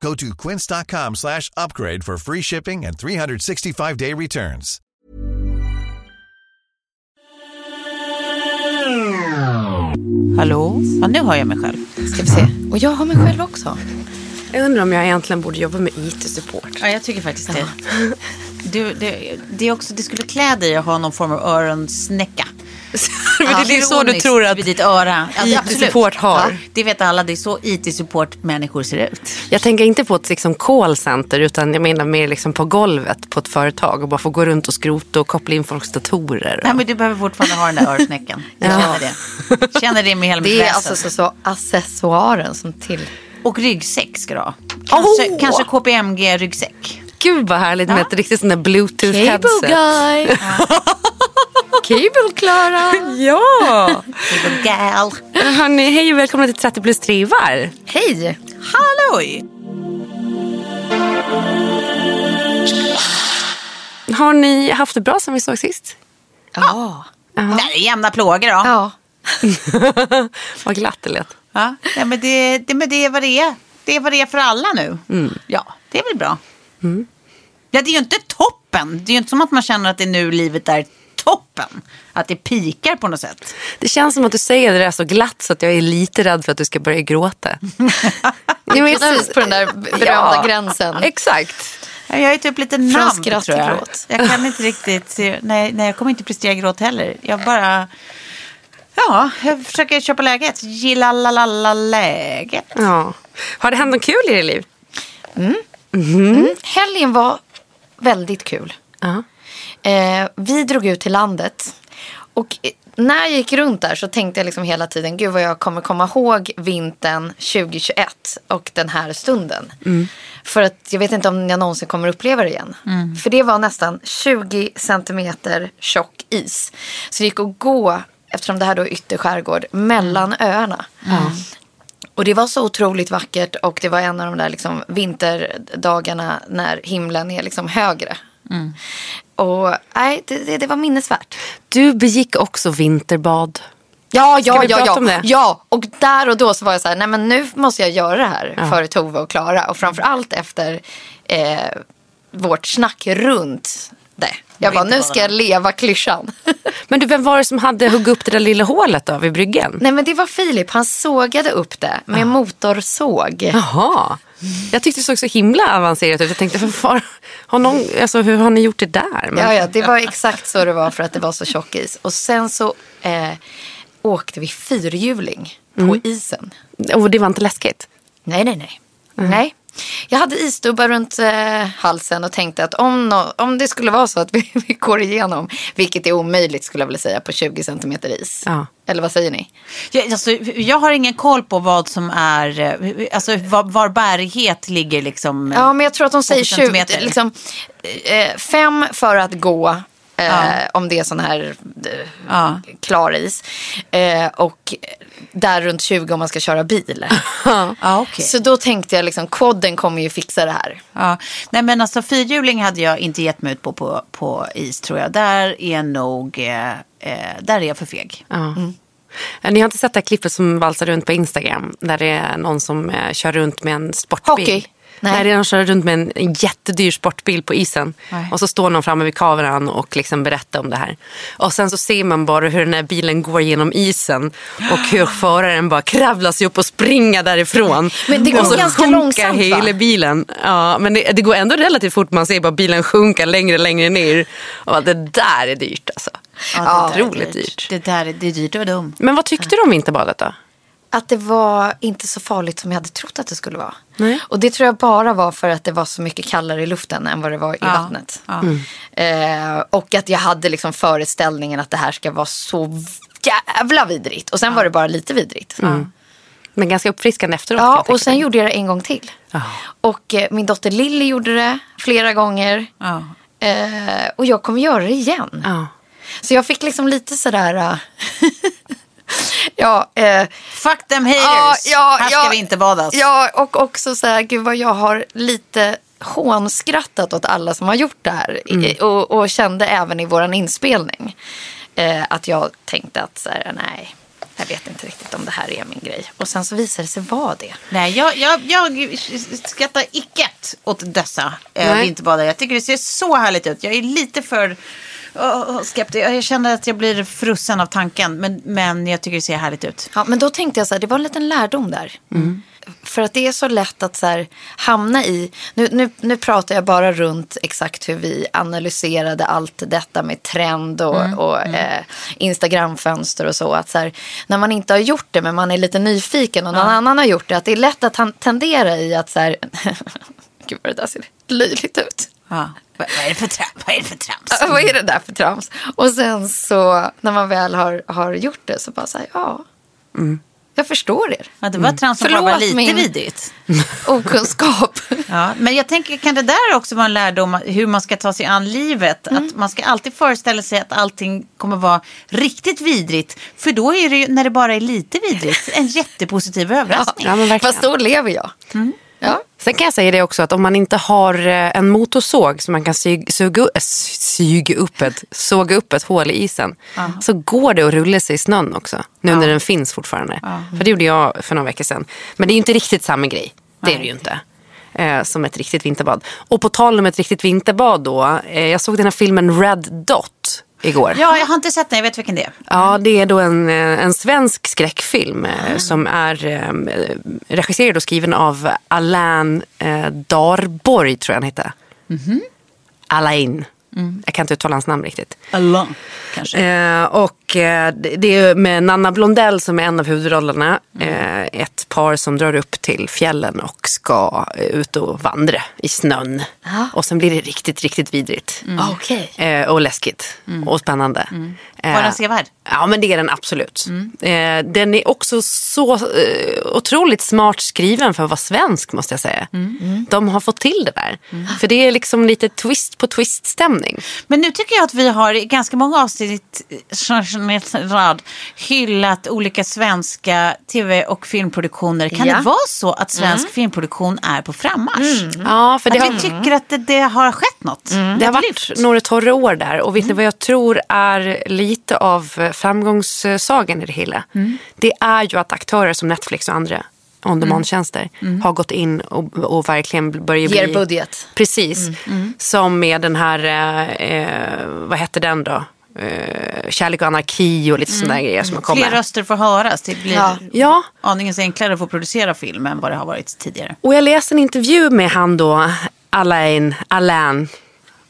Go to quince.com slash upgrade for free shipping and 365-day returns. Hallå? Ja, nu hör jag mig själv. Ska vi se. Och jag har mig själv också. Jag undrar om jag egentligen borde jobba med IT-support. Ja, jag tycker faktiskt det. Du, det, det, är också, det skulle klä dig att ha någon form av öronsnäcka. Men det är så du tror att ditt öra. Ja, IT-support har. Ja, det vet alla. Det är så IT-support-människor ser ut. Jag tänker inte på ett liksom callcenter utan jag menar mer liksom på golvet på ett företag och bara få gå runt och skrota och koppla in folks datorer. Och... Nej, men du behöver fortfarande ha den där örsnäckan. Jag Ja. känner det. Känner det med hela mitt Det är väsen. alltså så, så accessoaren som till. Och ryggsäck ska du ha. Kanske, Åh! kanske KPMG-ryggsäck. Gud vad härligt med ett riktigt sån där bluetooth Cable headset. guy. Klara. Ja! Little gal. Hörni, hej och välkomna till 30 plus trivar. Hej. Halloj! Har ni haft det bra som vi såg sist? Ja. Nej, jämna plågor då. Ja. vad glatt det lät. Ja, ja men, det, det, men det är vad det är. Det är vad det är för alla nu. Mm. Ja, det är väl bra. Ja, det är ju inte toppen. Det är ju inte som att man känner att det är nu livet är toppen. Att det pikar på något sätt. Det känns som att du säger det där så glatt så att jag är lite rädd för att du ska börja gråta. Men- Precis på den där berömda Ja. gränsen. Exakt. Ja, Jag är typ lite namn skratt tror jag. gråt. Jag kan inte riktigt, se- nej, nej jag kommer inte prestera gråt heller. Jag bara, ja, jag försöker köpa läget. Gilla la la la läget. Ja. Har det hänt något kul i ditt liv? Helgen var väldigt kul. Ja. Eh, vi drog ut till landet. Och eh, när jag gick runt där så tänkte jag liksom hela tiden, gud vad jag kommer komma ihåg vintern 2021 och den här stunden. För att jag vet inte om jag någonsin kommer uppleva det igen. För det var nästan 20 centimeter tjock is. Så det gick att gå, eftersom det här då är ytterskärgård, mellan öarna. Och det var så otroligt vackert och det var en av de där liksom vinterdagarna när himlen är liksom högre. Och nej, det, det, det var minnesvärt. Du begick också vinterbad. Ja, ja, ja, ja. ja. Och där och då så var jag så här, nej men nu måste jag göra det här för Tove och Klara. Och framförallt efter eh, vårt snack runt det. Jag bara, nu ska jag leva klyschan. Men du, vem var det som hade huggit upp det där lilla hålet då vid bryggen? nej men det var Filip, han sågade upp det med motorsåg. Jaha. Jag tyckte det såg så himla avancerat ut. Jag tänkte, för var, har någon, alltså, hur har ni gjort det där? Men, Ja, ja, det var exakt så det var för att det var så tjock is. Och sen så eh, åkte vi fyrhjuling på isen. Och det var inte läskigt? Nej, nej, nej. Nej. Jag hade isdubbar runt eh, halsen och tänkte att om, nå- om det skulle vara så att vi, vi går igenom, vilket är omöjligt skulle jag vilja säga, på 20 centimeter is. Ja. Eller vad säger ni? Jag, alltså, jag har ingen koll på vad som är, eh, alltså var, var bärighet ligger liksom. Ja, men jag tror att de säger 20, centimeter. liksom, eh, fem för att gå Eh, Ja. Om det är sån här eh, Ja. klar is. Eh, och där runt 20 om man ska köra bil. Ja, okej. Så då tänkte jag liksom, quaden kommer ju fixa det här. Ja. Nej men alltså fyrhjuling hade jag inte gett mig ut på, på på is tror jag. Där är nog, eh, eh, där är jag för feg. Ja. Eh, Ni har inte sett det här klippet som valsar runt på Instagram? Där det är någon som eh, kör runt med en sportbil. Hockey? Nej. Nej. som kör runt med en, jättedyr sportbil på isen. Nej. Och så står någon framme vid kameran och liksom berättar om det här. Och sen så ser man bara hur den här bilen går genom isen. Och hur föraren bara kravlar sig upp och springer därifrån. Men det går och så ganska sjunker va? hela bilen. Ja, men det, det går ändå relativt fort. Man ser bara bilen sjunka längre och längre ner. Och det där är dyrt alltså. Ja, det är otroligt dyrt. Det där är, det är dyrt och dumt. Men vad tyckte du om vinterbadet då? Att det var inte så farligt som jag hade trott att det skulle vara. Nej. Och det tror jag bara var för att det var så mycket kallare i luften än vad det var i Ja, vattnet. ja. Eh, och att jag hade liksom föreställningen att det här ska vara så jävla vidrigt. Och sen var det bara lite vidrigt. Men ganska uppfriskande efteråt. Ja, och sen gjorde jag det en gång till. Och eh, min dotter Lilly gjorde det flera gånger. Ja. Eh, och jag kommer göra det igen. Ja. Så jag fick liksom lite sådär... eh, ja, eh, Fuck them haters. Här ska vi inte badas. Ja, och också så här, gud vad jag har lite hånskrattat åt alla som har gjort det här. Mm. Och, och kände även i våran inspelning eh, att jag tänkte att så här, nej, jag vet inte riktigt om det här är min grej. Och sen så visade det sig vara det. Nej, jag, jag, jag skrattar icket åt dessa Nej. vinterbadare. Jag tycker det ser så härligt ut. Jag är lite för skeptisk. Jag känner att jag blir frusen av tanken. Men, men jag tycker det ser härligt ut. Ja, men då tänkte jag så här, det var en liten lärdom där. För att det är så lätt att så här, hamna i, nu, nu, nu pratar jag bara runt exakt hur vi analyserade allt detta med trend och, och Eh, Instagramfönster och så. Att så här, när man inte har gjort det men man är lite nyfiken och någon annan har gjort det. Att det är lätt att han tendera i att så här, gud vad det där ser löjligt ut. Ja. Vad, är det för trams? Vad är det för trams? Ja, Vad är det där för trams? Och sen så när man väl har, har gjort det så bara så här, ja. Jag förstår er. Ja, det var trams som bara var lite min- vidrigt. Okunskap. Ja, men jag tänker, kan det där också vara en lärdom hur man ska ta sig an livet? Att man ska alltid föreställa sig att allting kommer vara riktigt vidrigt. För då är det ju, när det bara är lite vidrigt, en jättepositiv överraskning. Ja, men verkligen. Fast då lever jag. Ja. Sen kan jag säga det också att om man inte har eh, en motorsåg som man kan sy, suga, äh, syga upp ett, såga upp ett hål i isen. Så går det att rulla sig i snön också. Nu när den finns fortfarande. För det gjorde jag för några veckor sedan. Men det är ju inte riktigt samma grej. Det är det ju inte. Eh, som ett riktigt vinterbad. Och på tal om ett riktigt vinterbad då. Eh, jag såg den här filmen Red Dot igår. Ja, jag har inte sett den, jag vet vilken det är. Ja, det är då en, eh, en svensk skräckfilm eh, som är eh, regisserad och skriven av Alain eh, Darborg, tror jag han heter. Alain. Jag kan inte uttala hans namn riktigt. Allah, kanske. Eh, och eh, det är med Nanna Blondell som är en av huvudrollerna. Eh, ett par som drar upp till fjällen och ska eh, ut och vandra i snön. Och sen blir det riktigt, riktigt vidrigt. Okej. Eh, och läskigt och spännande. Eh, Var den sevärd? Ja, men det är den absolut. Eh, den är också så eh, otroligt smart skriven för att vara svensk måste jag säga. De har fått till det där. För det är liksom lite twist på twist-stämning. Men nu tycker jag att vi har i ganska många avsnitt eh, rad hyllat olika svenska tv och filmproduktioner. Kan Ja. det vara så att svensk filmproduktion är på frammarsch? Ja, för det Att har, vi tycker att det, det har skett något? det har varit några torra år där. Och vet ni vad jag tror är lite av eh, framgångssagan i det hela? Det är ju att aktörer som Netflix och andra on demand-tjänster har gått in och, och verkligen börjat Ger bli... budget. Precis. Som med den här, eh, eh, vad hette den då? Eh, Kärlek och anarki och lite sådana där grejer som har kommit. Fler röster får höras. Det blir Ja. Ja, aningens enklare att få producera film än vad det har varit tidigare. och jag läste en intervju med han då, Alain, Alain,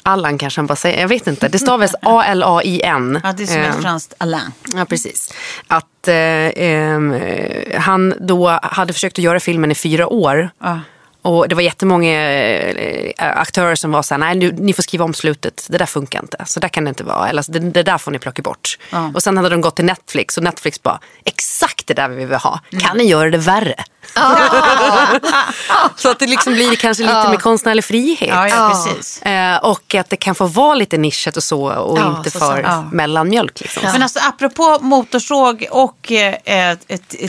Allan kanske han bara säger, jag vet inte. Det stavas A-L-A-I-N. Ja, det är som Eh, ett franskt Alain. Ja, precis. Att eh, ehm, eh, han då hade försökt att göra filmen i fyra år. Ja. Och det var jättemånga eh, aktörer som var så här, nej nu, ni får skriva om slutet, det där funkar inte, så där kan det inte vara, eller så det, det där får ni plocka bort. Och sen hade de gått till Netflix och Netflix bara, exakt det där vi vill ha, kan ni göra det värre? så att det liksom blir kanske lite mer konstnärlig frihet. Ja, ja, precis. Eh, och att det kan få vara lite nischat och så och Ja, inte så för sant. mellanmjölk. Liksom. Men alltså apropå motorsåg och eh,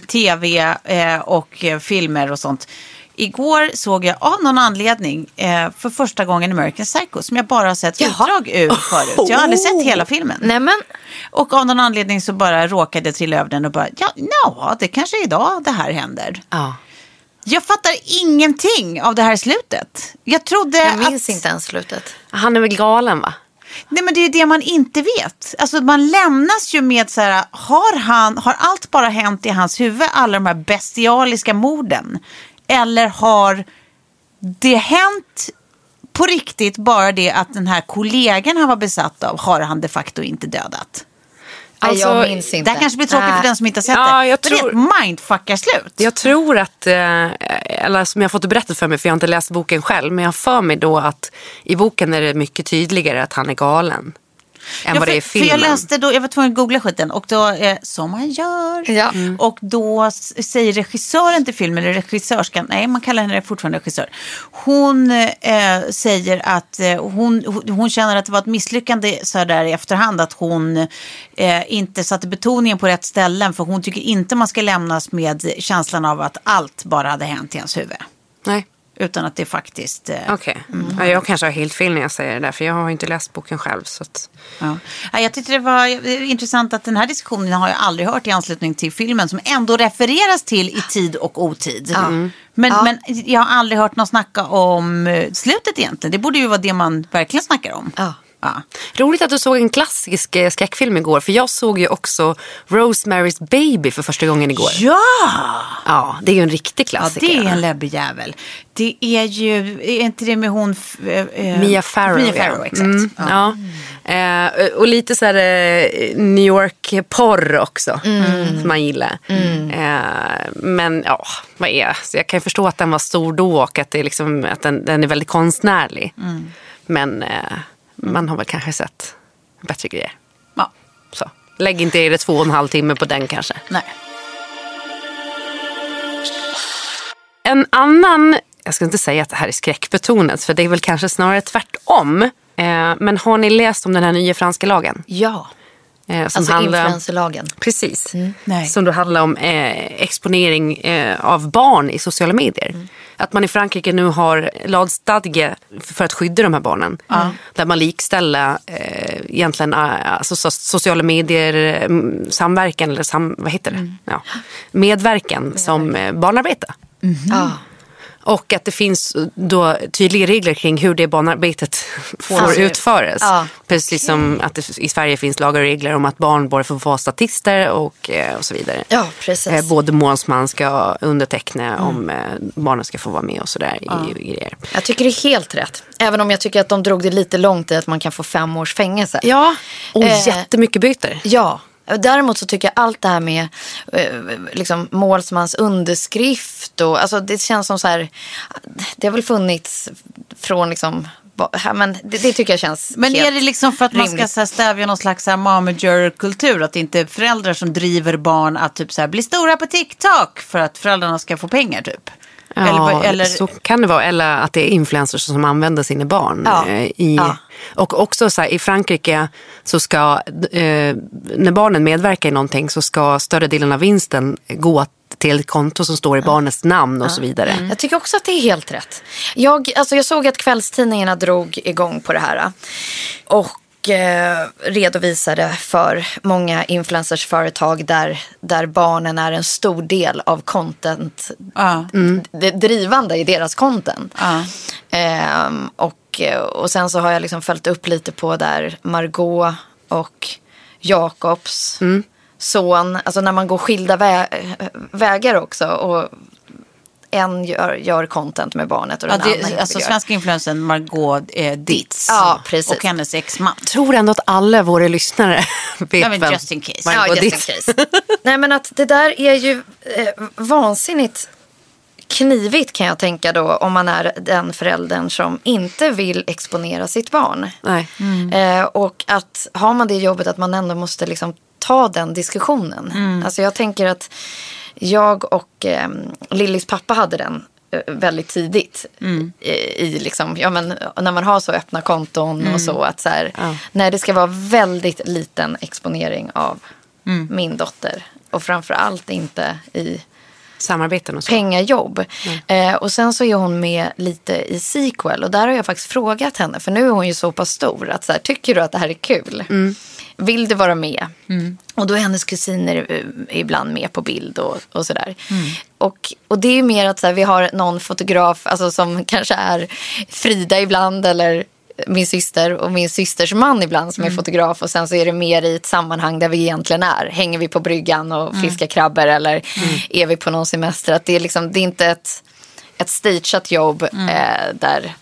tv eh, och eh, filmer och sånt. Igår såg jag av någon anledning eh, för första gången American Psycho som jag bara har sett Jaha. utdrag ur förut. Jag har aldrig sett hela filmen. Nej men, Och av någon anledning så bara råkade jag trilla över den och bara, ja, no, det kanske är idag det här händer. Ja. Jag fattar ingenting av det här slutet. Jag trodde jag minns att... inte ens slutet. Han är väl galen va? Nej men det är ju det man inte vet. Alltså man lämnas ju med så här, har, han, har allt bara hänt i hans huvud, alla de här bestialiska morden? Eller har det hänt på riktigt bara det att den här kollegan han var besatt av har han de facto inte dödat? Nej, jag Alltså, minns Det inte. här kanske blir tråkigt för Nej. den som inte har sett Ja, det. jag Men det tror- är ett mindfuckarslut. Jag tror att, eh, eller som jag har fått det berättat för mig, för jag har inte läst boken själv, men jag har för mig då att i boken är det mycket tydligare att han är galen. Än vad det är i för, filmen. för jag läste då, jag var tvungen att googla skiten och då, eh, som man gör. Ja. Och då säger regissören till filmen, eller regissörskan, nej man kallar henne fortfarande regissör. Hon eh, säger att eh, hon, hon- känner att det var ett misslyckande så där i efterhand att hon eh, inte satte betoningen på rätt ställen för hon tycker inte man ska lämnas med känslan av att allt bara hade hänt i hans huvud. Nej, Utan att det faktiskt... Eh, okej. Ja, jag kanske har helt fel när jag säger det där, för jag har inte läst boken själv. Så att... Ja. Ja, Jag tyckte det var eh, intressant att den här diskussionen har jag aldrig hört i anslutning till filmen som ändå refereras till i tid och otid. Men, men jag har aldrig hört någon snacka om eh, slutet egentligen. Det borde ju vara det man verkligen snackar om. Ja. Ja. Roligt att du såg en klassisk eh, skräckfilm igår, för jag såg ju också Rosemary's Baby för första gången igår. Ja! Ja, det är ju en riktig ja, klassiker. det är en läbbig jävel. Det är ju, är inte det med hon... eh, Mia Farrow. Mia ja. Farrow, exakt. Mm, Ja. ja. Eh, och lite så här eh, New York-porr också. Som man gillar. Eh, men ja, vad är så Jag kan ju förstå att den var stor då och att, det är liksom, att den, den är väldigt konstnärlig. Men eh, man har väl kanske sett bättre grejer. Ja. Så. Lägg inte er två och en halv timme på den kanske. Nej. En annan, jag ska inte säga att det här är skräckbetonat för det är väl kanske snarare tvärtom. Eh, men har ni läst om den här nya franska lagen? Ja, Eh, som alltså handlar- influencerlagen. Precis. Nej. Som då handlar om eh, exponering eh, av barn i sociala medier. Att man i Frankrike nu har lagstadge för att skydda de här barnen. Där man likställer eh, egentligen eh, alltså, so- sociala medier, mm, samverkan eller sam, vad heter det? Ja. Medverkan som eh, barnarbete. Ja. Och att det finns då tydliga regler kring hur det barnarbetet får Alltså, utföras. ja. Precis som att det i Sverige finns lagar och regler om att barn bara får vara statister och, eh, och så vidare. Ja, precis. Eh, Både målsman ska underteckna om eh, barnen ska få vara med och sådär i, i grejer. Jag tycker det är helt rätt. Även om jag tycker att de drog det lite långt i att man kan få fem års fängelse. Ja, och Eh, jättemycket byter. Ja. Däremot så tycker jag allt det här med eh, liksom, målsmans underskrift och alltså det känns som så här. Det har väl funnits från liksom. ja, Men det, det tycker jag känns Men helt är det liksom för att man ska rimligt. så stävja någon slags momager-kultur? Att det inte är föräldrar som driver barn att typ så bli stora på TikTok för att föräldrarna ska få pengar typ? Ja, eller, eller, så kan det vara. Eller att det är influencers som använder sina barn. Ja. eh, I, Ja. Och också så här, i Frankrike så ska, eh, när barnen medverkar i någonting så ska större delen av vinsten gå till ett konto som står i barnets namn och så vidare. Jag tycker också att det är helt rätt. Jag, alltså jag såg att kvällstidningarna drog igång på det här. Och eh, redovisade för många influencersföretag där, där barnen är en stor del av content. Ja. Det drivande i deras content. Ja. Ehm, och, eh, och sen så har jag liksom följt upp lite på där Margot och Jakobs son. Alltså när man går skilda vä- vägar också. Och en gör, gör content med barnet och Ja, den andra det, inte alltså gör. svenska influensen Margot eh, Ditz. Ja, precis. Och hennes exman. Jag tror ändå att alla våra lyssnare vet Ja, men vem just in case. Margot Ja, just case. Nej men att det där är ju eh, vansinnigt knivigt kan jag tänka då om man är den föräldern som inte vill exponera sitt barn. Nej. Eh, och att har man det jobbet att man ändå måste liksom ta den diskussionen. Alltså jag tänker att jag och eh, Lillis pappa hade den eh, väldigt tidigt. I, i liksom, ja, men, när man har så öppna konton och så. att så här, Nej, det ska vara väldigt liten exponering av min dotter. Och framför allt inte i Samarbeten och så. pengajobb. Eh, och sen så är hon med lite i sequel. Och där har jag faktiskt frågat henne. För nu är hon ju så pass stor. att så här, Tycker du att det här är kul? Vill du vara med? Och då är hennes kusiner eh, ibland med på bild och, och sådär. Och, och det är ju mer att så här, vi har någon fotograf alltså, som kanske är Frida ibland. Eller min syster och min systers man ibland som är fotograf. Och sen så är det mer i ett sammanhang där vi egentligen är. Hänger vi på bryggan och fiskar krabbor eller är vi på någon semester? Att det, är liksom, det är inte ett, ett stageat jobb eh, där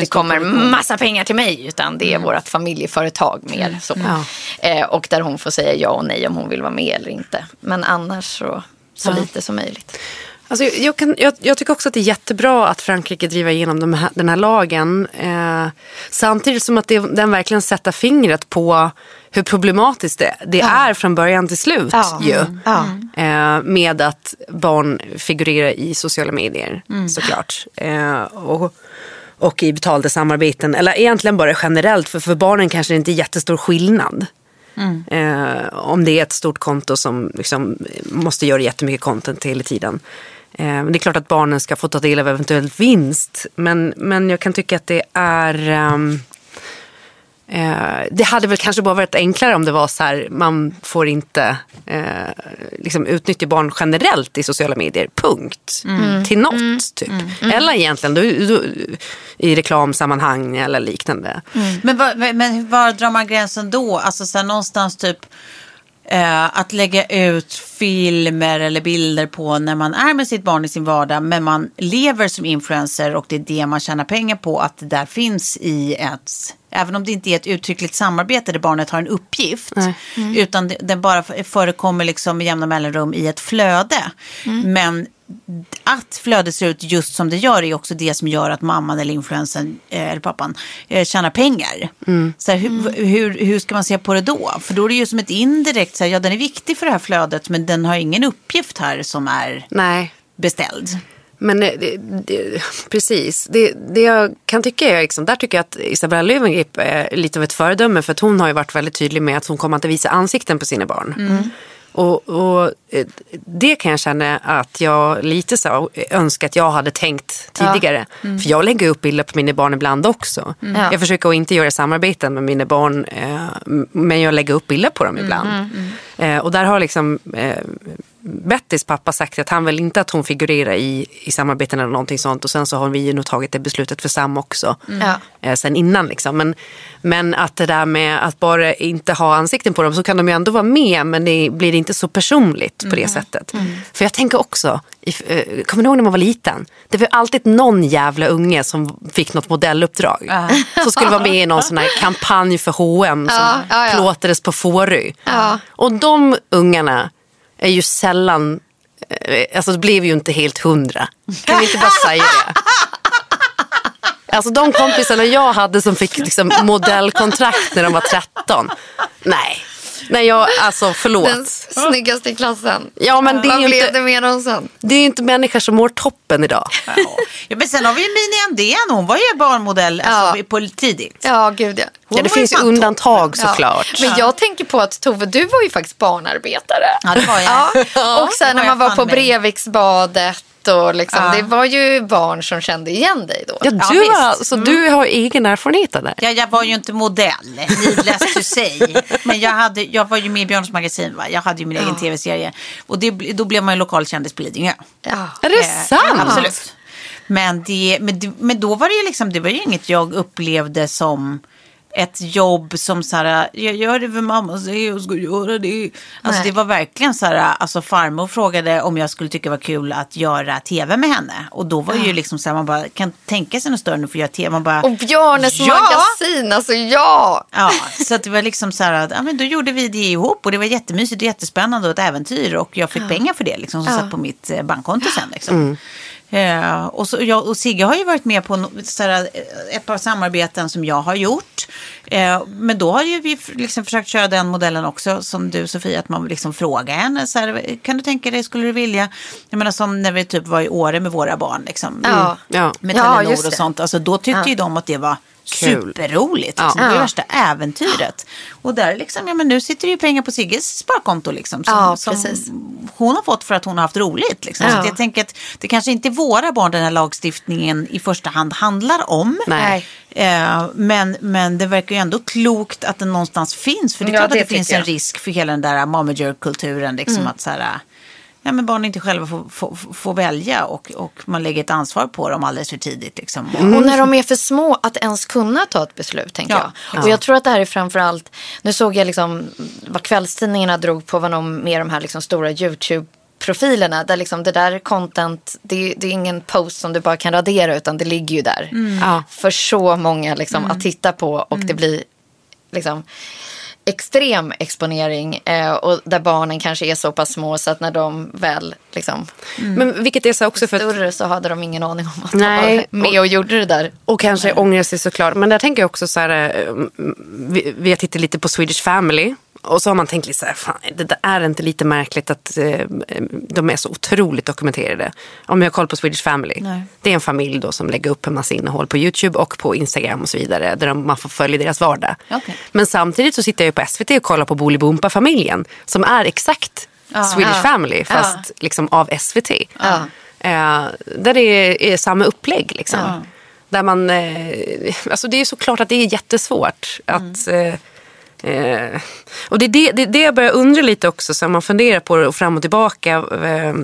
det kommer massa pengar till mig. Utan det är vårt familjeföretag mer. Så. Ja. Eh, och där hon får säga ja och nej om hon vill vara med eller inte. Men annars så, så lite som möjligt. Alltså, jag, kan, jag, jag tycker också att det är jättebra att Frankrike driver igenom de här, den här lagen. Eh, samtidigt som att det, den verkligen sätter fingret på hur problematiskt det, det är från början till slut. Ja. Ju. Ja. Eh, med att barn figurerar i sociala medier såklart. Eh, och, och i betalda samarbeten. Eller egentligen bara generellt. För, för barnen kanske det inte är jättestor skillnad. Eh, om det är ett stort konto som liksom måste göra jättemycket content hela tiden. Eh, det är klart att barnen ska få ta del av eventuell vinst. Men, men jag kan tycka att det är... ehm, Eh, det hade väl kanske bara varit enklare om det var så här, man får inte eh, liksom utnyttja barn generellt i sociala medier, punkt. Till något, typ. Eller egentligen då, då, i reklamsammanhang eller liknande. Men, var, men var drar man gränsen då? Alltså så här, någonstans typ eh, att lägga ut filmer eller bilder på när man är med sitt barn i sin vardag men man lever som influencer och det är det man tjänar pengar på att det där finns i ett Även om det inte är ett uttryckligt samarbete där barnet har en uppgift. Utan det, den bara förekommer liksom med jämna mellanrum i ett flöde. Men att flödet ser ut just som det gör är också det som gör att mamman eller influensen eh, eller pappan eh, tjänar pengar. Så här, hur, hur, hur ska man se på det då? För då är det ju som ett indirekt, så här, ja den är viktig för det här flödet men den har ingen uppgift här som är Nej. beställd. Men eh, det, det, precis, det, det jag kan tycka är, liksom, där tycker jag att Isabella Löwengrip är lite av ett föredöme för att hon har ju varit väldigt tydlig med att hon kommer inte visa ansikten på sina barn. Och, och eh, det kan jag känna att jag lite så önskar att jag hade tänkt tidigare. För jag lägger upp bilder på mina barn ibland också. Ja. Jag försöker att inte göra samarbeten med mina barn eh, men jag lägger upp bilder på dem ibland. Eh, och där har liksom eh, Bettys pappa sagt att han vill inte att hon figurerar i, i samarbeten eller någonting sånt. Och sen så har vi ju nog tagit det beslutet för Sam också. Ja. Eh, sen innan liksom. Men, men att det där med att bara inte ha ansikten på dem så kan de ju ändå vara med men det blir inte så personligt på det sättet. För jag tänker också, i- eh, kommer ni ihåg när man var liten? Det var alltid någon jävla unge som fick något modelluppdrag. Som skulle vara med i någon sån här kampanj för H&M som Ja, ja, ja. plåtades på Fårö. Ja. Och de ungarna är ju sällan, eh, alltså det blev ju inte helt hundra. Kan vi inte bara säga det? Alltså de kompisarna jag hade som fick liksom modellkontrakt när de var 13. Nej, nej jag, alltså förlåt. Den snyggaste i klassen. Ja, men det är Vad blev inte- det med dem sen? Det är ju inte människor som mår toppen idag. Ja, men sen har vi ju Mini Andén, hon var ju barnmodell alltså, Ja. på, tidigt. Ja, gud ja. Hon Ja, det finns ju undantag Ja. såklart. Men jag tänker på att Tove, du var ju faktiskt barnarbetare. Ja, det var jag. Ja. Och sen när man var på med. Och liksom, Ja. det var ju barn som kände igen dig då. Ja, Ja, du, visst. har, alltså, du har egen erfarenhet av det. Ja, jag var ju inte modell, needless to say. Men jag, hade, jag var ju med i Björns magasin, va? jag hade ju min egen tv-serie. Och det, då blev man ju lokalkändis på Lidingö. Ja. Är det Eh, sant? Absolut. Men, det, men, det, men då var det ju liksom, det var ju inget jag upplevde som ett jobb som så här, jag gör det för mamma säger jag ska göra det. Alltså Nej. det var verkligen så här, alltså farmor frågade om jag skulle tycka det var kul att göra tv med henne. Och då var det ju liksom så här, man bara kan tänka sig något större nu för att göra tv. Man bara, Och Björnes Ja! magasin, alltså ja! Ja, så att det var liksom så här ja, men då gjorde vi det ihop och det var jättemysigt och jättespännande och ett äventyr och jag fick pengar för det liksom som satt på mitt eh, bankkonto sen liksom. Eh, och, så, jag, och Sigge har ju varit med på no- så här, eh, ett par samarbeten som jag har gjort. Eh, men då har ju vi liksom försökt köra den modellen också som du Sofia, att man liksom frågar henne. Så här, kan du tänka dig, skulle du vilja? Jag menar som när vi typ var i Åre med våra barn. Liksom, Ja. Ja. Med Ja, Telenor och sånt. Alltså, då tyckte ju de att det var. Superroligt. Liksom. Ja. Det Ja. värsta äventyret. Och där liksom, ja men nu sitter det ju pengar på Sigges sparkonto liksom. Som, Ja, som hon har fått för att hon har haft roligt. Liksom. Så Ja. att jag tänker att det kanske inte är våra barn den här lagstiftningen i första hand handlar om. Nej. Eh, men, men det verkar ju ändå klokt att den någonstans finns. För det är Ja, klart det att det finns tycker en jag. risk för hela den där momager-kulturen. Liksom, Mm. att så här, ja, men barn inte själva får, får, får välja och, och man lägger ett ansvar på dem alldeles för tidigt. Liksom. Och, Och när de är för små att ens kunna ta ett beslut, tänker Ja. jag. Och jag tror att det här är framförallt, nu såg jag liksom vad kvällstidningarna drog på vad de med de här liksom stora YouTube profilerna där liksom det där content, det, det är ingen post som du bara kan radera utan det ligger ju där. Ja. För så många liksom att titta på och det blir liksom extrem exponering eh, och där barnen kanske är så pass små så att när de väl liksom Men vilket är så också för större så hade de ingen aning om att de var med och gjorde det där. Och kanske ångrar sig såklart. Men där tänker jag också så här, eh, vi, vi har tittat lite på Swedish Family. Och så har man tänkt lite så här, fan, det där är inte lite märkligt att eh, de är så otroligt dokumenterade. Om jag har koll på Swedish Family. Nej. Det är en familj då som lägger upp en massa innehåll på YouTube och på Instagram och så vidare. Där de, man får följa deras vardag. Okej. Men samtidigt så sitter jag ju på SVT och kollar på Bolibompa-familjen. Som är exakt Swedish Ja. Family fast liksom av SVT. Eh, där det är, är samma upplägg. Liksom. Där man, eh, alltså det är såklart att det är jättesvårt. Att, eh, och det är det, det, det jag börjar undra lite också, så man funderar på det och fram och tillbaka. Eh,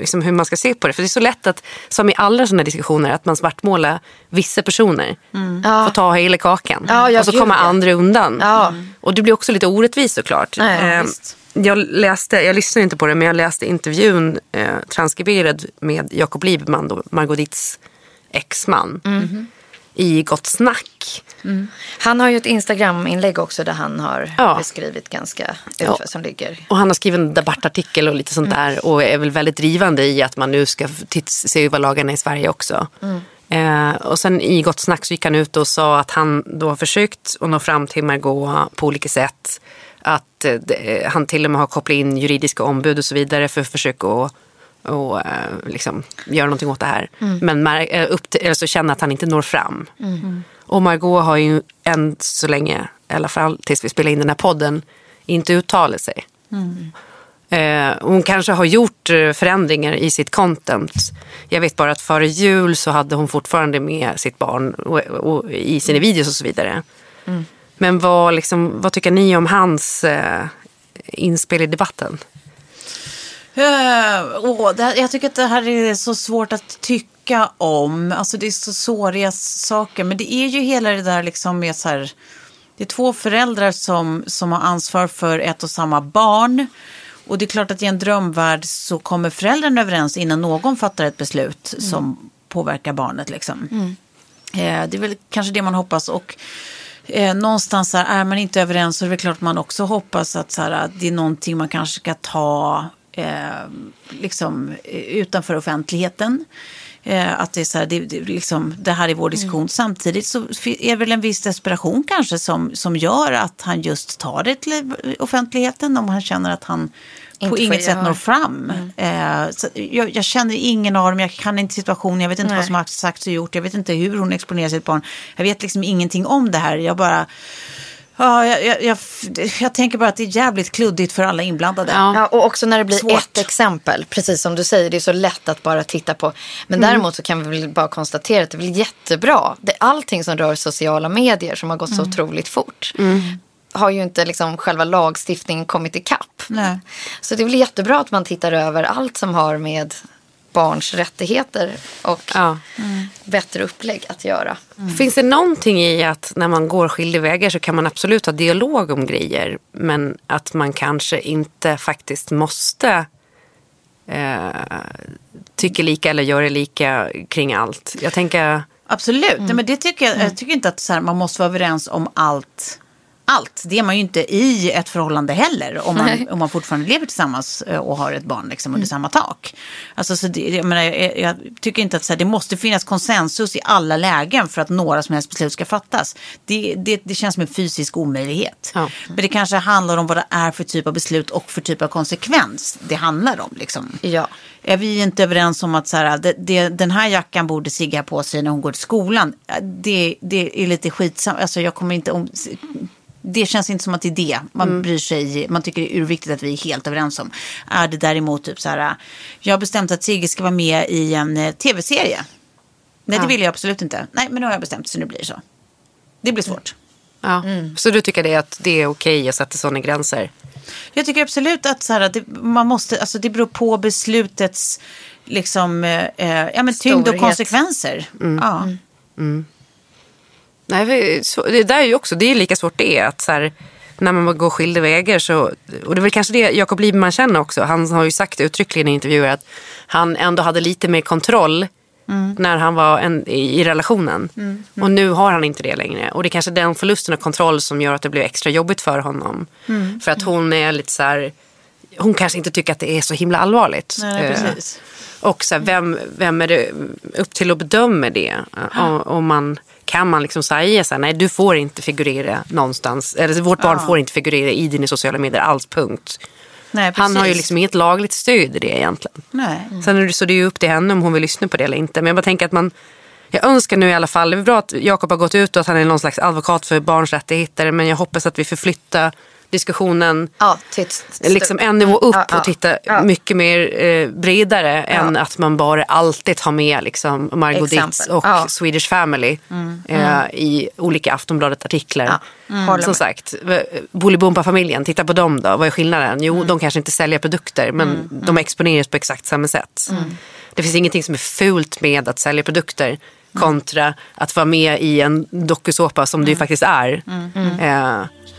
liksom hur man ska se på det. För det är så lätt att, som i alla sådana här diskussioner, att man svartmålar vissa personer. Får ta hela kakan. Ja, ja, och så kommer ja. andra undan. Ja. Och det blir också lite orättvist såklart. Nej, Eh, jag läste, jag lyssnade inte på det, men jag läste intervjun eh, transkriberad med Jakob Lieberman, då, Margot Ditts exman. Mm. I Gott Snack. Han har ju ett Instagram-inlägg också där han har Ja. beskrivit ganska Ja. som ligger. Och han har skrivit en debattartikel och lite sånt där. Och är väl väldigt drivande i att man nu ska se över lagarna i Sverige också. Eh, och sen i Gott Snack så gick han ut och sa att han då har försökt att nå fram till Margot på olika sätt. Att eh, han till och med har kopplat in juridiska ombud och så vidare för att försöka att och, eh, liksom, göra någonting åt det här. Men mär- eh, upp till, alltså, känner att han inte når fram. Och Margot har ju än så länge, i alla fall tills vi spelar in den här podden, inte uttalat sig. Eh, hon kanske har gjort eh, förändringar i sitt content. Jag vet bara att före jul så hade hon fortfarande med sitt barn och, och, i sina videos och så vidare. Men vad, liksom, vad tycker ni om hans eh, inspel i debatten? Eh, åh, det jag tycker att det här är så svårt att tycka om. Alltså det är så såriga saker. Men det är ju hela det där liksom med så här. Det är två föräldrar som, som har ansvar för ett och samma barn. Och det är klart att i en drömvärld så kommer föräldrarna överens innan någon fattar ett beslut som påverkar barnet. Liksom. Eh, det är väl kanske det man hoppas. Och eh, någonstans här, är man inte överens så är det klart man också hoppas att, så här, att det är någonting man kanske ska ta liksom, eh, utanför offentligheten. Eh, att det är så här, det, det, liksom, det här är vår diskussion. Samtidigt så är det väl en viss desperation kanske som, som gör att han just tar det till offentligheten om han känner att han Inte på inget sätt når fram. Eh, så jag, jag känner ingen av dem, jag kan inte situationen, jag vet inte Nej. vad som har sagts och gjort, jag vet inte hur hon exponerar sitt barn. Jag vet liksom ingenting om det här, jag bara... Ja, jag, jag, jag, jag tänker bara att det är jävligt kluddigt för alla inblandade. Ja. Ja, och också när det blir Svårt. ett exempel, precis som du säger, det är så lätt att bara titta på. Men däremot så kan vi väl bara konstatera att det är väl jättebra. Det, allting som rör sociala medier som har gått så otroligt fort har ju inte liksom själva lagstiftningen kommit ikapp. Nej. Så det är väl jättebra att man tittar över allt som har med barns rättigheter och Ja. bättre upplägg att göra. Finns det någonting i att när man går skilda vägar så kan man absolut ha dialog om grejer men att man kanske inte faktiskt måste eh, tycka lika eller göra lika kring allt? Jag tänker... Absolut, Nej, men det tycker jag, jag tycker inte att så här, man måste vara överens om allt allt. Det är man ju inte i ett förhållande heller. Om man, om man fortfarande lever tillsammans eh, och har ett barn liksom, under samma tak. Alltså, så det, jag, menar, jag, jag tycker inte att så här, det måste finnas konsensus i alla lägen för att några som helst beslut ska fattas. Det, det, det känns som en fysisk omöjlighet. Ja. Men det kanske handlar om vad det är för typ av beslut och för typ av konsekvens det handlar om. Liksom. Ja. Är vi inte överens om att så här, det, det, den här jackan borde Sigga på sig när hon går till skolan? Det, det är lite skitsamt. Alltså, jag kommer inte om... Det känns inte som att det är det man bryr sig Man tycker det är viktigt att vi är helt överens om. Är det däremot typ så här. Jag har bestämt att Sigge ska vara med i en eh, tv-serie. Nej, det vill jag absolut inte. Nej, men nu har jag bestämt så nu blir det så. Det blir svårt. Ja. Så du tycker det att det är okej att sätta sådana gränser? Jag tycker absolut att, så här, det, man måste, alltså det beror på beslutets liksom, eh, eh, ja, men tyngd och Storhet. konsekvenser. Ja. Nej, det där är ju också, det är lika svårt det är att så här, när man går skilda vägar så, och det är väl kanske det Jakob Liberman känner också. Han har ju sagt uttryckligen i intervjuer att han ändå hade lite mer kontroll när han var en, i, i relationen. Och nu har han inte det längre. Och det är kanske den förlusten av kontroll som gör att det blir extra jobbigt för honom. För att hon är lite så här, hon kanske inte tycker att det är så himla allvarligt. Nej, Eh, och så här, vem, vem är det upp till att bedöma det? Om, om man, kan man liksom säga så här, nej du får inte figurera någonstans. Eller vårt barn får inte figurera i dina sociala medier alls, punkt. Nej, Han har ju liksom inget lagligt stöd i det egentligen. Nej. Sen är det, så det är ju upp till henne om hon vill lyssna på det eller inte. Men jag bara tänker att man, jag önskar nu i alla fall, det är bra att Jakob har gått ut och att han är någon slags advokat för barns rättigheter. Men jag hoppas att vi förflyttar diskussionen Ja, liksom en nivå upp Ja, ja. och titta mycket mer eh, bredare än att man bara alltid har med liksom Margot. Ditz och. Swedish Family eh, i olika Aftonbladet-artiklar. Håller Som sagt, Bolibompa-familjen, titta på dem då. Vad är skillnaden? Jo, de kanske inte säljer produkter men de exponeras på exakt samma sätt. Det finns ingenting som är fult med att sälja produkter kontra att vara med i en dokusåpa som det ju faktiskt är. Eh,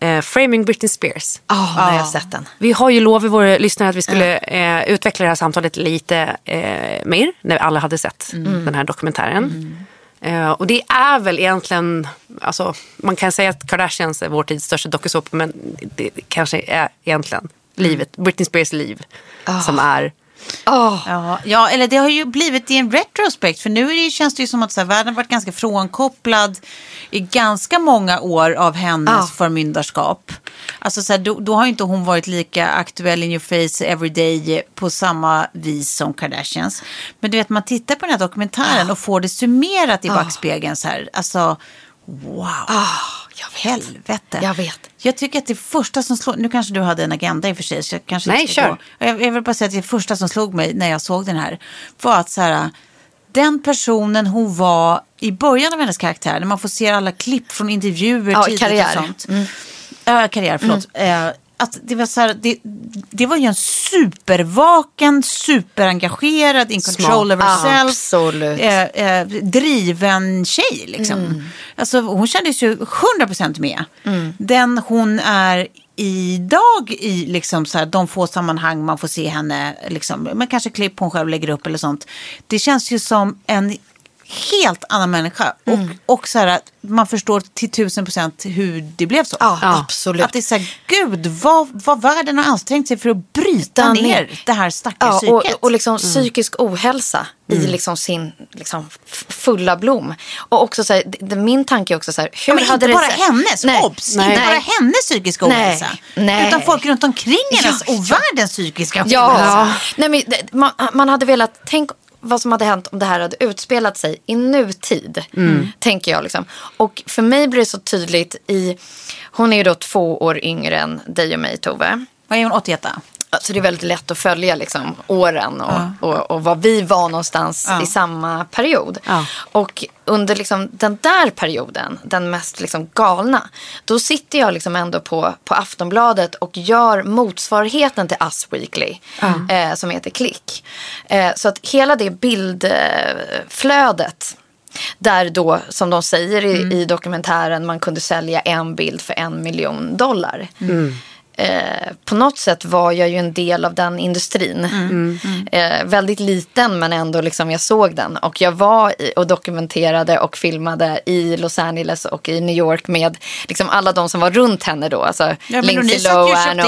Eh, Framing Britney Spears. Ja, nu har jag sett den. Vi har ju lovat våra lyssnare att vi skulle eh, utveckla det här samtalet lite eh, mer när alla hade sett den här dokumentären. Eh, och det är väl egentligen, alltså, man kan säga att Kardashians är vår tids största dokusåpa men det kanske är egentligen livet, Britney Spears liv som är Ja, ja, eller det har ju blivit i en retrospekt. För nu det, känns det ju som att så här, världen varit ganska frånkopplad i ganska många år av hennes Ja. förmyndarskap. Alltså så här, då, då har inte hon varit lika aktuell in your face everyday på samma vis som Kardashians. Men du vet, man tittar på den här dokumentären och får det summerat i backspegeln så här. Alltså, wow. jag vet. Helvete. Jag vet. Jag tycker att det första som slog, nu kanske du hade en agenda i och för sig. Så jag kanske Nej, inte ska kör. gå. Jag, jag vill bara säga att det första som slog mig när jag såg den här var att så här, den personen hon var i början av hennes karaktär, när man får se alla klipp från intervjuer Ja, tidigt karriär. och sånt. Ja, karriär, förlåt. Eh, att det, var så här, det, det var ju en supervaken, superengagerad, in control of herself. Eh, eh, driven tjej liksom. Alltså, hon kändes ju 100% med. Den hon är idag i liksom så här, de få sammanhang man får se henne, liksom, men kanske klipp hon själv lägger upp eller sånt. Det känns ju som en helt annan människa. Och, och så här, att man förstår till tusen procent hur det blev så. Ja, absolut. Att det är så här, gud vad, vad världen har ansträngt sig för att bryta ner, ner. det här stackars Ja, och, psyket. och liksom psykisk ohälsa i liksom sin liksom fulla blom. Och också så här, det, det, min tanke är också så här, hur Ja, men hade inte det bara så- hennes, Nej, obs! nej. Inte bara hennes psykiska ohälsa. nej. Utan folk runt omkring hennes Ja, och ja. världens psykiska ohälsa. Ja, Nej, men det, man, man hade velat, tänk vad som hade hänt om det här hade utspelat sig i nutid. Tänker jag liksom. Och för mig blir det så tydligt i, hon är ju då två år yngre än dig och mig Tove. Vad är hon, 81? Så det är väldigt lätt att följa liksom, åren och, och, och var vi var någonstans Ja. i samma period. Ja. Och under liksom, den där perioden, den mest liksom, galna, då sitter jag liksom ändå på, på Aftonbladet och gör motsvarigheten till Us Weekly, eh, som heter Klick. Eh, så att hela det bildflödet där då, som de säger i, i dokumentären, man kunde sälja en bild för en miljon dollar. Eh, på något sätt var jag ju en del av den industrin. Eh, väldigt liten men ändå liksom jag såg den. Och jag var i, och dokumenterade och filmade i Los Angeles och i New York med liksom alla de som var runt henne då. Alltså och ni Lindsay och Lohan och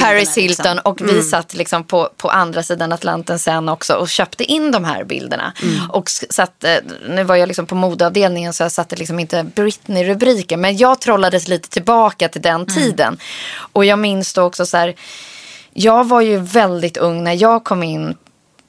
Paris Hilton. liksom. Och vi satt liksom på, på andra sidan Atlanten sen också och köpte in de här bilderna. Och s- satt, eh, nu var jag liksom på modeavdelningen så jag satte liksom inte Britney-rubriker. Men jag trollades lite tillbaka till den tiden. Och jag minns då också så här, jag var ju väldigt ung när jag kom in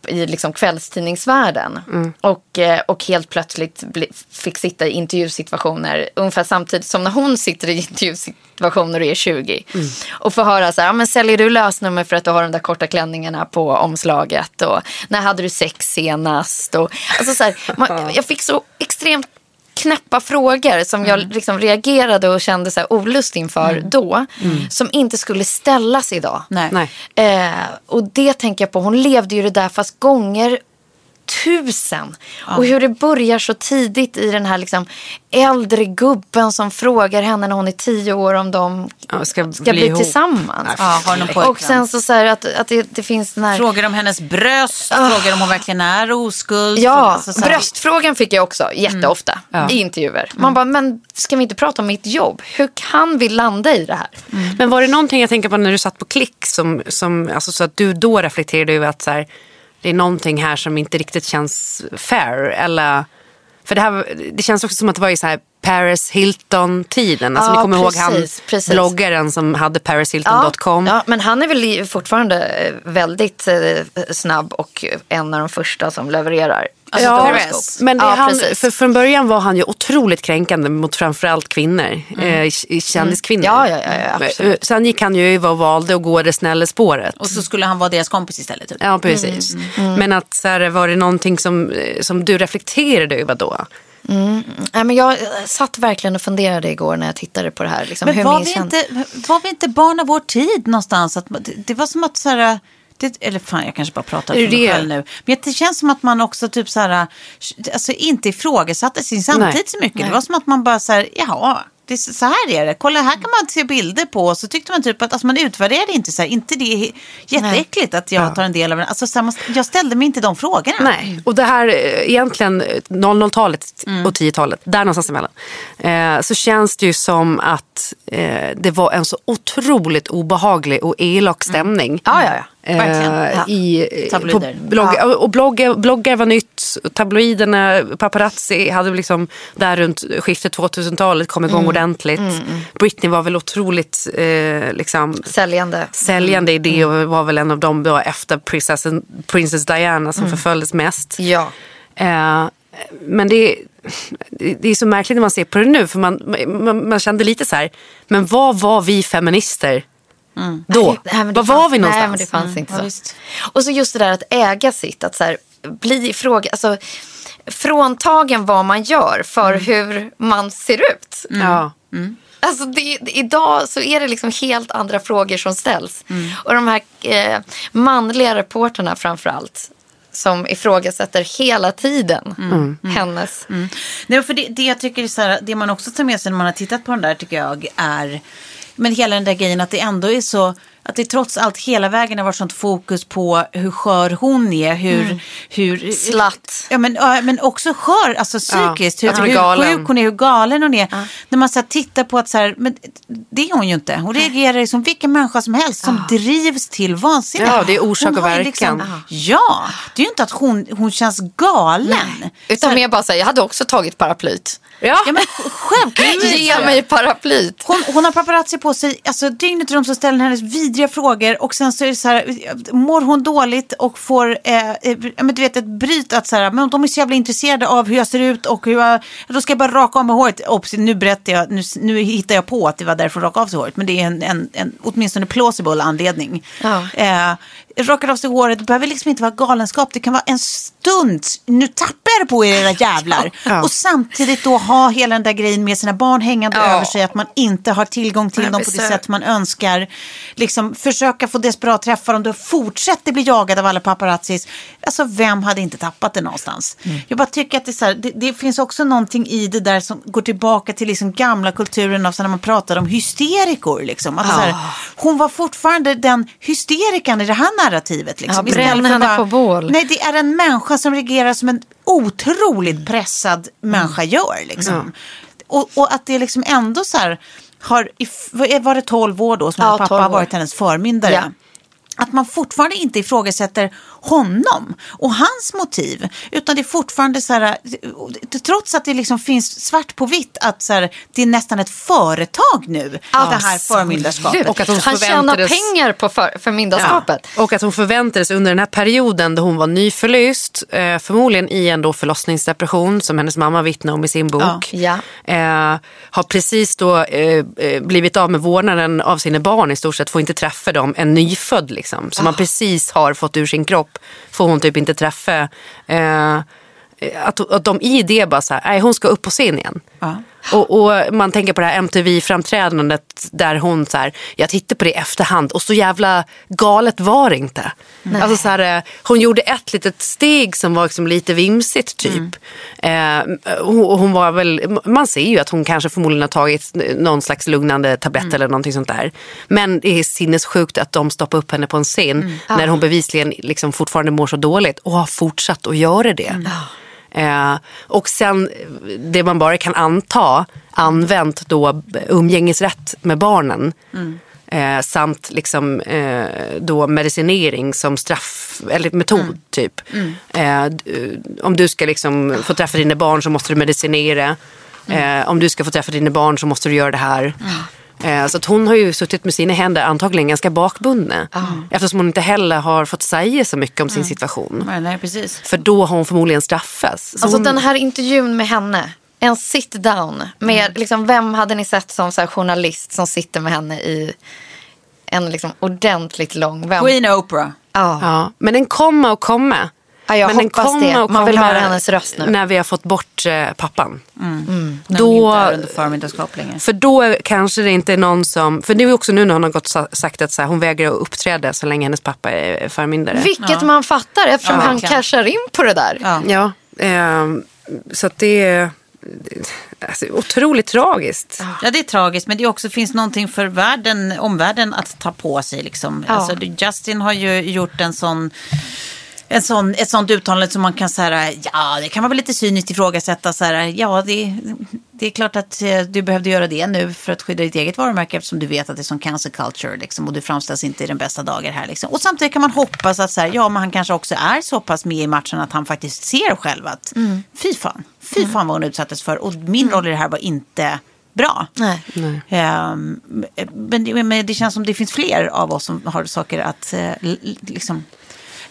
i liksom kvällstidningsvärlden. Och, eh, och helt plötsligt fick sitta i intervjusituationer ungefär samtidigt som när hon sitter i intervjusituationer och är 20. Och får höra så här, ja, men säljer du lösnummer för att du har de där korta klänningarna på omslaget? Och när hade du sex senast? Och, alltså så här, man, jag fick så extremt knäppa frågor som jag liksom reagerade och kände så här olust inför då. Som inte skulle ställas idag. Nej. Nej. Eh, och det tänker jag på. Hon levde ju det där fast gånger tusen. Och hur det börjar så tidigt i den här liksom äldre gubben som frågar henne när hon är tio år om de Ja, ska ska bli bli, ihop. tillsammans. Ja, har någon pojkvän. och sen så, så här att, att det, det finns den här... Frågar om hennes bröst, frågar om hon verkligen är oskuld. Ja, Alltså så här- bröstfrågan fick jag också jätteofta i intervjuer. Man bara, men ska vi inte prata om mitt jobb? Hur kan vi landa i det här? Men var det någonting jag tänker på när du satt på klick som, som alltså så att du då reflekterade över att så här, det är någonting här som inte riktigt känns fair? Eller, för det, här, det känns också som att det var i så här Paris Hilton-tiden. Alltså, Ja, ni kommer ihåg precis, han precis. bloggaren som hade parishilton.com. Ja, men han är väl fortfarande eh, väldigt eh, snabb och en av de första som levererar. Alltså, Ja, men det Ja, han, för från början var han ju otroligt kränkande mot framförallt kvinnor. Eh, k- kändiskvinnor. Ja, ja, ja, ja, absolut. Sen gick han ju över och valde att gå det snälla spåret. Och så skulle han vara deras kompis istället. Typ. Ja, precis. Mm, Men att så här, var det någonting som, som du reflekterade över då? Nej, men jag satt verkligen och funderade igår när jag tittade på det här. Liksom, Men var vi, känd- inte, var vi inte barn av vår tid någonstans? Att, det, det var som att så här... Det, eller fan, jag kanske bara pratar för mig själv nu. Men det känns som att man också typ så här, alltså inte ifrågasatte sin samtid Nej. så mycket. Det var som att man bara så här, jaha, det är så här är det. Kolla, här kan man se bilder på. Så tyckte man typ att alltså, man utvärderade inte så här, inte det är jätteäckligt att jag tar en del av det. Alltså, så här, jag ställde mig inte de frågorna. Nej, och det här eh, egentligen eh, 00-talet Mm. och 10-talet, där någonstans emellan. Eh, så känns det ju som att eh, det var en så otroligt obehaglig och elak stämning. Mm. Ja, ja, ja. Eh. Ja. i, eh, Tabloider. Blogg, Och bloggar, bloggar var nytt, tabloiderna, paparazzi hade liksom där runt skiftet 2000-talet kom Mm. igång ordentligt. Britney var väl otroligt eh, liksom, Säljande. säljande Mm. idé och var väl en av dem då efter prinsessan, Princess Diana som förföljdes mest. Mm. Ja. Eh, men det, det är så märkligt när man ser på det nu för man, man, man kände lite så här, men vad var vi feminister då? Nej, Var var fanns- vi någonstans? Nej, men det fanns inte ja, så. visst. Och så just det där att äga sitt, att så här, bli fråga, alltså fråntagen vad man gör för hur man ser ut. Ja. Alltså det, det- idag så är det liksom helt andra frågor som ställs. Och de här eh, manliga reporterna framför allt som ifrågasätter hela tiden hennes... Nej, för det, det jag tycker så här, det man också tar med sig när man har tittat på den där tycker jag är, men hela den där grejen att det ändå är så, att det trots allt hela vägen har varit sånt fokus på hur skör hon är, hur... hur Slatt. Ja, men, ja, men också skör, alltså psykiskt. är hur, galen. hur sjuk hon är, hur galen hon är. När man så här, tittar på att så här, men det är hon ju inte. Hon reagerar som vilken människa som helst som drivs till vansinne. Ja, det är orsak och verkan. ja, det är ju inte att hon, hon känns galen. Utan mer bara säga, jag hade också tagit paraplyt. Ja. Ja, men självklart. Ge mig paraplyt. Hon, hon har paparazzi på sig alltså, dygnet runt så ställer hennes vidriga frågor och sen så är det så här, mår hon dåligt och får eh, eh, men du vet, ett bryt att så här, men de är så jävla intresserade av hur jag ser ut och hur jag, då ska jag bara raka av mig håret. Ops, nu berättar jag, nu, nu hittar jag på att det var därför hon rakade av sig håret, men det är en, en, en åtminstone plausible anledning. Ja. Eh, rakade av sig håret, det behöver liksom inte vara galenskap, det kan vara en stund, nu tappar jag på er era jävlar. Ja. Och samtidigt då ha hela den där grejen med sina barn hängande Ja. över sig, att man inte har tillgång till Jag dem på det sätt man önskar. Liksom försöka få desperat träffa dem, då fortsätter bli jagad av alla paparazzis. Alltså vem hade inte tappat det någonstans? Mm. Jag bara tycker att det, här, det, det finns också någonting i det där som går tillbaka till liksom gamla kulturen av så när man pratar om hysterikor. Liksom. Att så här, hon var fortfarande den hysterikan i det här narrativet. Liksom. Ja, bränn henne bara- på bål. Nej, det är en människa som reagerar som en otroligt pressad människa gör. Liksom. Och, och att det liksom ändå så här har, var det 12 år då som Ja, pappa 12 har varit hennes förmyndare. Ja. Att man fortfarande inte ifrågasätter honom och hans motiv. Utan det är fortfarande så här, trots att det liksom finns svart på vitt att så här, det är nästan ett företag nu. det här förmyndarskapet. Och att hon Han tjänar pengar på för, förmyndarskapet. Och att hon förväntades under den här perioden då hon var nyförlöst, eh, förmodligen i en då förlossningsdepression som hennes mamma vittnar om i sin bok. Ja. Eh, har precis då eh, eh, blivit av med vårdnaden av sina barn i stort sett, får inte träffa dem, en nyfödd liksom. Som man precis har fått ur sin kropp, får hon typ inte träffa. Eh, att, att de i det bara så här, nej hon ska upp på scen igen. Ja. Och, och man tänker på det här MTV-framträdandet där hon så här, jag tittar på det i efterhand och så jävla galet var det inte. Alltså så här, hon gjorde ett litet steg som var liksom lite vimsigt typ. Eh, hon, hon var väl, man ser ju att hon kanske förmodligen har tagit någon slags lugnande tablett eller någonting sånt där. Men det är sinnessjukt att de stoppar upp henne på en scen när hon bevisligen liksom fortfarande mår så dåligt och har fortsatt att göra det. Eh, och sen det man bara kan anta, använt då umgängesrätt med barnen. Eh, samt liksom, eh, då medicinering som straff, eller metod typ. Eh, d- om du ska liksom få träffa dina barn så måste du medicinera. Eh, om du ska få träffa dina barn så måste du göra det här. Eh, så att hon har ju suttit med sina händer antagligen ganska bakbundna. Eftersom hon inte heller har fått säga så mycket om sin situation. Nej, nej, precis. För då har hon förmodligen straffats. Så Alltså hon, den här intervjun med henne. En sit down. Med, liksom, vem hade ni sett som så här, journalist som sitter med henne i en liksom, ordentligt lång... Vem? Queen Oprah. Ja. ja, men den kommer och kommer. Ja, jag men den kommer det. och Man vill höra hennes röst nu. När vi har fått bort eh, pappan. När Då- hon inte är under förmyndarskap längre. För då kanske det inte är någon som... För det är ju också nu när hon har gått sa- sagt att så här, hon vägrar att uppträda så länge hennes pappa är förmyndare. Vilket man fattar eftersom Ja, han cashar in på det där. Ja. Ja, ehm, så att det är alltså, otroligt tragiskt. Ja, det är tragiskt, men det också finns någonting för världen, omvärlden att ta på sig. Liksom. Ja. Alltså, Justin har ju gjort en sån, en sån, ett sånt uttalande som man kan säga, ja, det kan man väl lite cyniskt ifrågasätta. Så här, ja, det, det är klart att eh, du behövde göra det nu för att skydda ditt eget varumärke eftersom du vet att det är som cancer culture liksom, och du framställs inte i den bästa dagar här. Liksom. Och samtidigt kan man hoppas att så här, ja, men han kanske också är så pass med i matchen att han faktiskt ser själv att fy fan, fy fan vad hon utsattes för och min roll i det här var inte bra. Nej. Ehm, men, det, men det känns som det finns fler av oss som har saker att l- liksom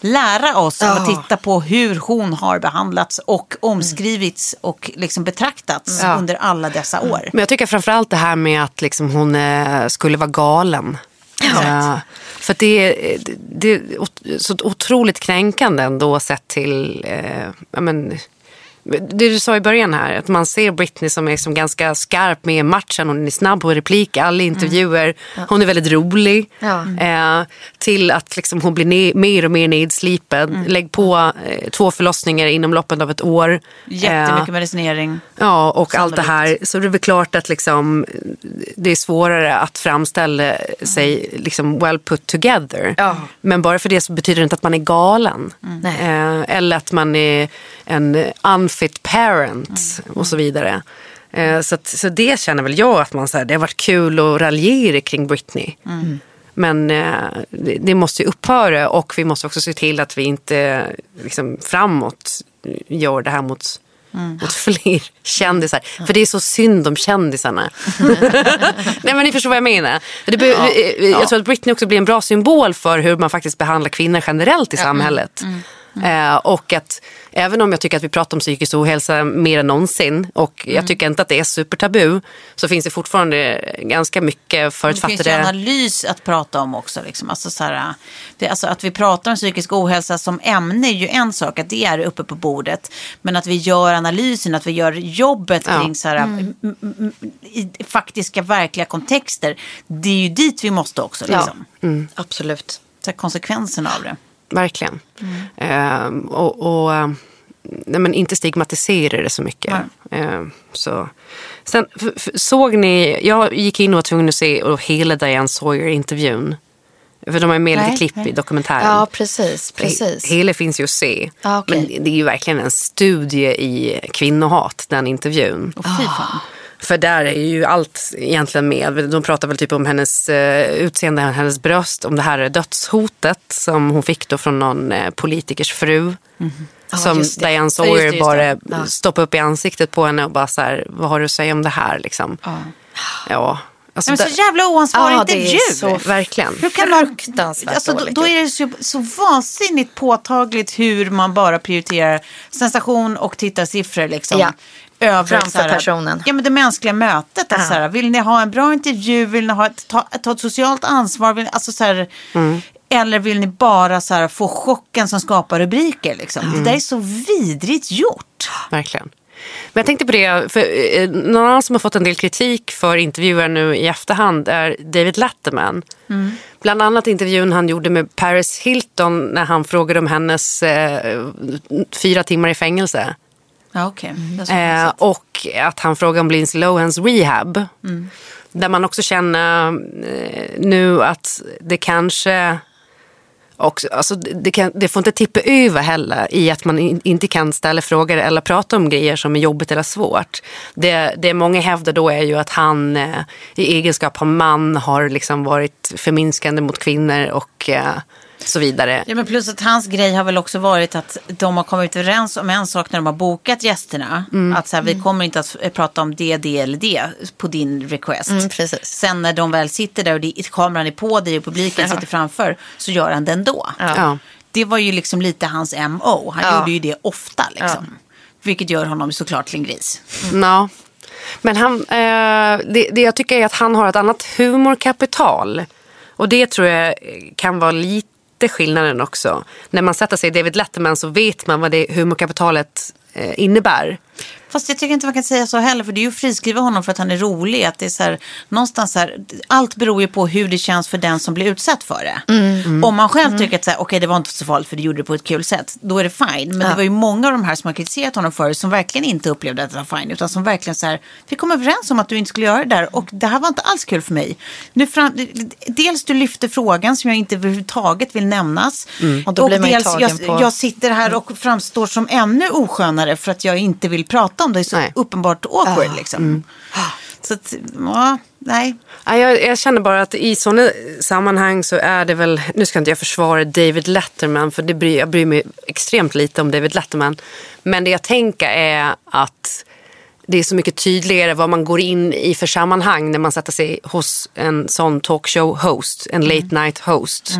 lära oss av att Ja. titta på hur hon har behandlats och omskrivits och liksom betraktats Ja. under alla dessa år. Men jag tycker framförallt det här med att liksom hon eh, skulle vara galen. Eh, för det är, det är så otroligt kränkande ändå sett till eh, ja, men, det du sa i början här, att man ser Britney som är liksom ganska skarp med matchen. Hon är snabb på replik, alla intervjuer. Hon är väldigt rolig. Ja. Eh, till att liksom hon blir mer och mer nedslipad. Lägg på eh, två förlossningar inom loppet av ett år. Jättemycket Eh, medicinering. Ja, och allt det här. Så det är väl klart att liksom, det är svårare att framställa sig liksom well put together. Ja. Men bara för det så betyder det inte att man är galen. Nej. Eh, eller att man är en unfit parent och så vidare. Eh, så, att, så det känner väl jag att man, så här, det har varit kul att raljera kring Britney. Men eh, det, måste ju upphöra och vi måste också se till att vi inte liksom, framåt gör det här mot, mot fler kändisar. För det är så synd om kändisarna. Nej men ni förstår vad jag menar. Det be- eh, Jag tror att Britney också blir en bra symbol för hur man faktiskt behandlar kvinnor generellt i samhället. Eh, och att även om jag tycker att vi pratar om psykisk ohälsa mer än någonsin och jag tycker inte att det är supertabu så finns det fortfarande ganska mycket Det finns ju förutfattade... analys att prata om också. Liksom. Alltså, så här, det, alltså, att vi pratar om psykisk ohälsa som ämne är ju en sak, att det är uppe på bordet. Men att vi gör analysen, att vi gör jobbet Ja. kring så här, m- m- m- i faktiska, verkliga kontexter. Det är ju dit vi måste också. Liksom. Absolut. Så här, konsekvenserna av det. Verkligen. Ehm, och och ehm, nej, men inte stigmatisera det så mycket. Ehm, så. Sen, såg ni, jag gick in och var tvungen att se och hela Diane Sawyer-intervjun. För de har med Nej, lite klipp nej. i dokumentären. Ja, precis. precis. He- Hela finns ju att se. Ja, okej. Men det är ju verkligen en studie i kvinnohat, den intervjun. Och fan. För där är ju allt egentligen med. De pratar väl typ om hennes eh, utseende, hennes bröst, om det här dödshotet som hon fick då från någon eh, politikers fru. Ja, Som det. Diane Ja, just Sawyer det, just det. bara Ja. stoppade upp i ansiktet på henne och bara så här, vad har du att säga om det här liksom? Ja. Alltså, Men så jävla oansvarig Ja, det är intervju. så verkligen. Hur kan man, alltså, då, då är det så, så vansinnigt påtagligt hur man bara prioriterar sensation och tittarsiffror. Liksom, Ja. Över Framför så här- personen. Ja, men det mänskliga mötet. Alltså, Ja. så här, vill ni ha en bra intervju? Vill ni ha ett, ta, ta ett socialt ansvar? Vill, alltså, så här, Mm. Eller vill ni bara så här, få chocken som skapar rubriker? Liksom? Mm. Det där är så vidrigt gjort. Verkligen. Men jag tänkte på det, för eh, någon annan som har fått en del kritik för intervjuer nu i efterhand är David Letterman. Bland annat intervjun han gjorde med Paris Hilton när han frågade om hennes eh, fyra timmar i fängelse. Det är så Eh, och att han frågade om Lindsay Lohans rehab. Där man också känner eh, nu att det kanske också, alltså det, kan, det får inte tippa över heller i att man in, inte kan ställa frågor eller prata om grejer som är jobbigt eller svårt. Det, det många hävdar då är ju att han eh, i egenskap av man har liksom varit förminskande mot kvinnor och eh, så vidare. Ja, men plus att hans grej har väl också varit att de har kommit överens om en sak när de har bokat gästerna. Att så här, vi kommer inte att prata om det, det eller det på din request. Mm, precis. Sen när de väl sitter där och det, kameran är på dig och publiken sitter framför så gör han det ändå. Ja. Det var ju liksom lite hans MO. Han Ja. gjorde ju det ofta liksom. Vilket gör honom såklart till en gris. Ja. Men han, eh, det, det jag tycker är att han har ett annat humorkapital. Och det tror jag kan vara lite skillnaden också. När man sätter sig i David Letterman så vet man vad det humorkapitalet eh, innebär. Fast jag tycker inte man kan säga så heller. För det är ju att friskriva honom för att han är rolig. Att det är så här, någonstans så här, allt beror ju på hur det känns för den som blir utsatt för det. Om man själv tycker att så här, okej, det var inte så farligt för det gjorde det på ett kul sätt. Då är det fine. Men det var ju många av de här som har kritiserat honom för som verkligen inte upplevde att det var fine. Utan som verkligen så här, vi kom överens om att du inte skulle göra det där. Och det här var inte alls kul för mig. Nu fram, dels du lyfter frågan som jag inte överhuvudtaget vill nämnas. Och då blir man ju dels jag, på- jag sitter här och framstår som ännu oskönare för att jag inte vill prata om det. Är så Nej. uppenbart awkward liksom. Så att, ja, nej. Ja, Jag, jag känner bara att i sådana sammanhang så är det väl, nu ska inte jag försvara David Letterman för det bryr, jag bryr mig extremt lite om David Letterman. Men det jag tänker är att det är så mycket tydligare vad man går in i för sammanhang när man sätter sig hos en sån talkshow-host, en late night host.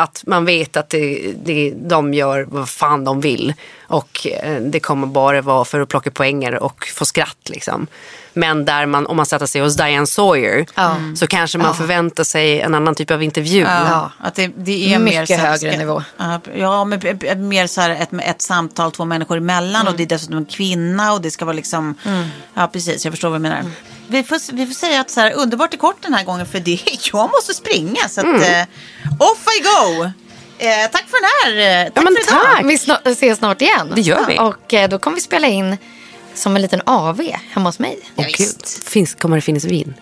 Att man vet att det, det, de gör vad fan de vill. Och eh, det kommer bara vara för att plocka poänger och få skratt. Liksom. Men där man, om man sätter sig hos Diane Sawyer Mm. så kanske man förväntar sig en annan typ av intervju. Ja, att det, det är Mycket mer högre ska- nivå. Ja, Ja, men mer så här ett, ett samtal två människor emellan och det är dessutom en kvinna och det ska vara liksom, ja precis, jag förstår vad du menar. Vi får, vi får säga att så här, underbart är kort den här gången för det, jag måste springa så att eh, off I go. Eh, tack för den här. eh, Tack men för tack. Vi snar- ses snart igen. Det gör vi. Och eh, då kommer vi spela in som en liten AV hemma hos mig. Och gud, finns, kommer det finnas vin?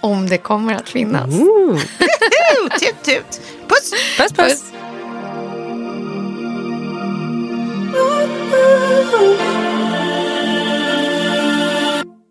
Om det kommer att finnas. Tut, tut. Puss. Puss puss.